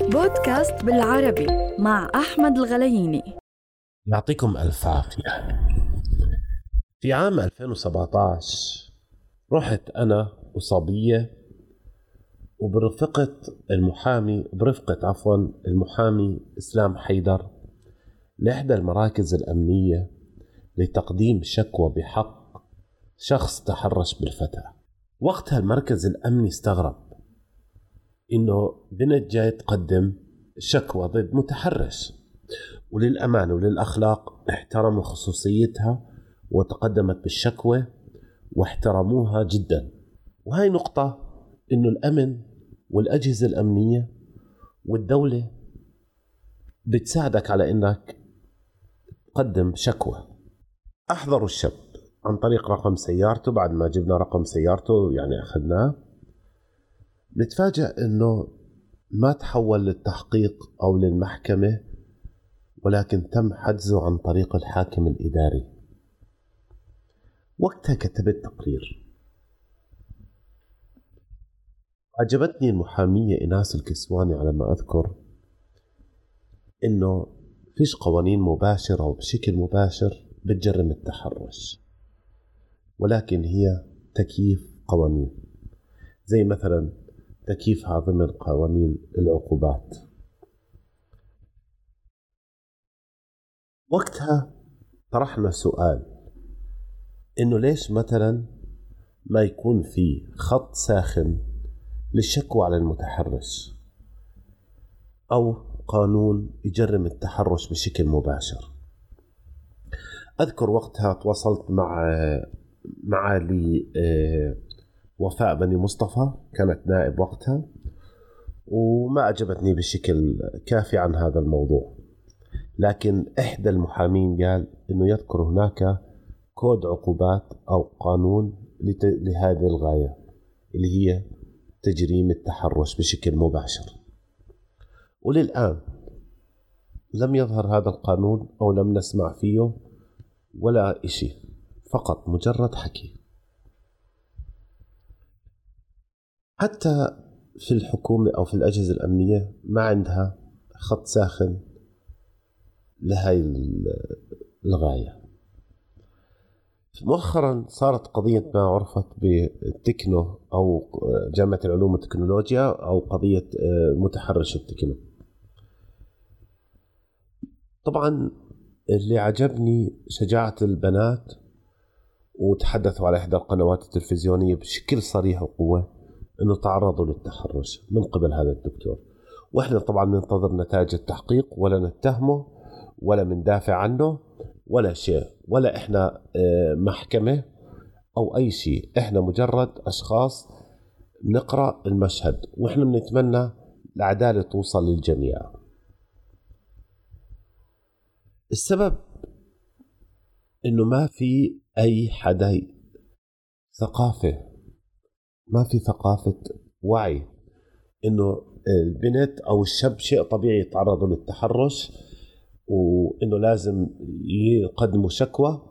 بودكاست بالعربي مع أحمد الغلييني. يعطيكم ألف عافية. في عام 2017 رحت أنا وصبية وبرفقة المحامي برفقة عفوا المحامي إسلام حيدر لإحدى المراكز الأمنية لتقديم شكوى بحق شخص تحرش بالفتاة. وقتها المركز الأمني استغرب. إنه بنت جاي تقدم شكوى ضد متحرش. وللأمان وللأخلاق احترموا خصوصيتها وتقدمت بالشكوى واحترموها جدا. وهي نقطة إنه الأمن والأجهزة الأمنية والدولة بتساعدك على إنك تقدم شكوى. أحضروا الشاب عن طريق رقم سيارته بعد ما جبنا رقم سيارته يعني أخذناه. نتفاجأ إنه ما تحول للتحقيق أو للمحكمة ولكن تم حجزه عن طريق الحاكم الإداري. وقتها كتبت تقرير. عجبتني المحامية إناس الكسواني على ما أذكر إنه فيش قوانين مباشرة وبشكل مباشر بتجرم التحرش ولكن هي تكييف قوانين. زي مثلا تكييفها ضمن قوانين العقوبات. وقتها طرحنا سؤال إنه ليش مثلا ما يكون في خط ساخن للشكوى على المتحرش أو قانون يجرم التحرش بشكل مباشر. أذكر وقتها تواصلت مع معالي آه، وفاء بني مصطفى كانت نائب وقتها وما أجبتني بشكل كافي عن هذا الموضوع. لكن إحدى المحامين قال أنه يذكر هناك كود عقوبات أو قانون لهذه الغاية اللي هي تجريم التحرش بشكل مباشر. وللآن لم يظهر هذا القانون أو لم نسمع فيه ولا إشي فقط مجرد حكي. حتى في الحكومة أو في الأجهزة الأمنية ما عندها خط ساخن لهي الغاية. مؤخرا صارت قضية ما عرفت بالتكنو أو جامعة العلوم والتكنولوجيا أو قضية متحرش التكنو. طبعا اللي عجبني شجاعة البنات وتحدثوا على إحدى القنوات التلفزيونية بشكل صريح وقوة أنه تعرضوا للتحرش من قبل هذا الدكتور. وإحنا طبعا ننتظر نتائج التحقيق ولا نتهمه ولا مندافع عنه ولا شيء ولا إحنا آه، محكمة أو أي شيء. إحنا مجرد أشخاص نقرأ المشهد وإحنا بنتمنى العدالة توصل للجميع. السبب إنه ما في أي حدا ثقافة ما في ثقافة وعي إنه البنت أو الشاب شيء طبيعي يتعرضوا للتحرش وإنه لازم يقدموا شكوى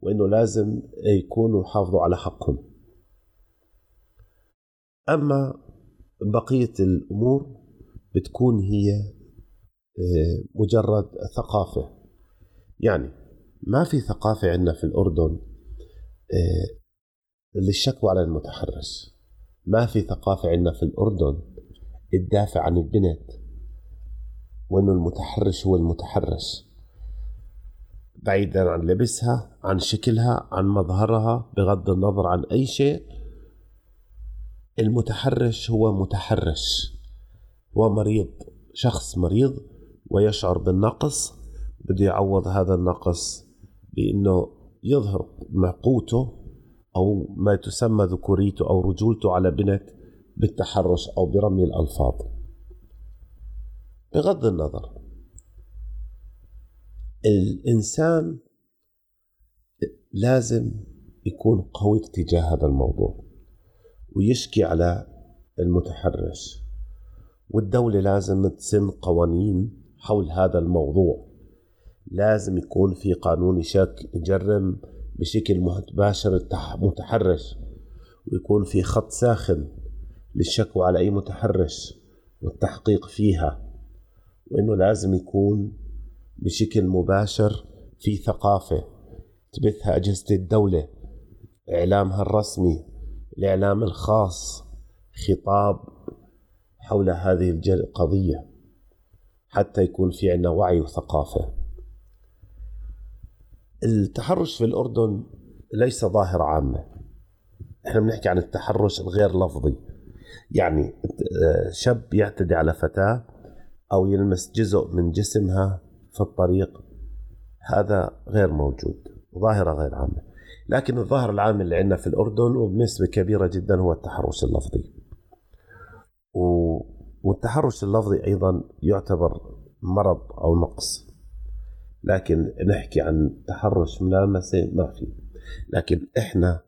وإنه لازم يكونوا يحافظوا على حقهم. أما بقية الأمور بتكون هي مجرد ثقافة. يعني ما في ثقافة عندنا في الأردن آه، للشكوى على المتحرش. ما في ثقافة عندنا في الأردن تدافع عن البنت وأنه المتحرش هو المتحرش. بعيدا عن لبسها عن شكلها عن مظهرها بغض النظر عن أي شيء. المتحرش هو متحرش. هو مريض شخص مريض ويشعر بالنقص. بده يعوض هذا النقص بإنه يظهر قوته. أو ما تسمى ذكوريته أو رجولته على بنت بالتحرش أو برمي الألفاظ. بغض النظر الإنسان لازم يكون قوي تجاه هذا الموضوع ويشكي على المتحرش. والدولة لازم تسن قوانين حول هذا الموضوع. لازم يكون في قانون شك يجرم بشكل مباشر المتحرش ويكون في خط ساخن للشكوى على أي متحرش والتحقيق فيها وإنه لازم يكون بشكل مباشر في ثقافة تبثها أجهزة الدولة إعلامها الرسمي الإعلام الخاص خطاب حول هذه القضية حتى يكون في عندنا وعي وثقافة. التحرش في الأردن ليس ظاهرة عامة. إحنا بنحكي عن التحرش الغير لفظي. يعني شاب يعتدي على فتاة أو يلمس جزء من جسمها في الطريق هذا غير موجود ظاهرة غير عامة. لكن الظاهر العام اللي عندنا في الأردن وبنسبة كبيرة جدا هو التحرش اللفظي. والتحرش اللفظي أيضا يعتبر مرض أو نقص. لكن نحكي عن تحرش ملامسة ما في. لكن إحنا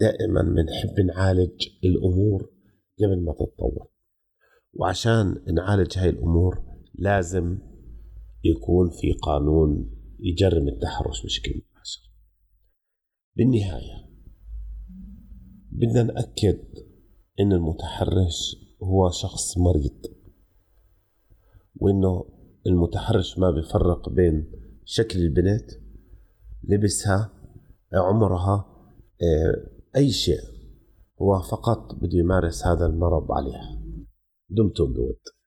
دائما بنحب نعالج الأمور قبل ما تتطور. وعشان نعالج هاي الأمور لازم يكون في قانون يجرم التحرش بشكل مباشر. بالنهاية بدنا نأكد إن المتحرش هو شخص مريض وإنه المتحرش ما بيفرق بين شكل البنت لبسها عمرها آه، أي شيء. هو فقط بده يمارس هذا المرض عليها. دمتم بود.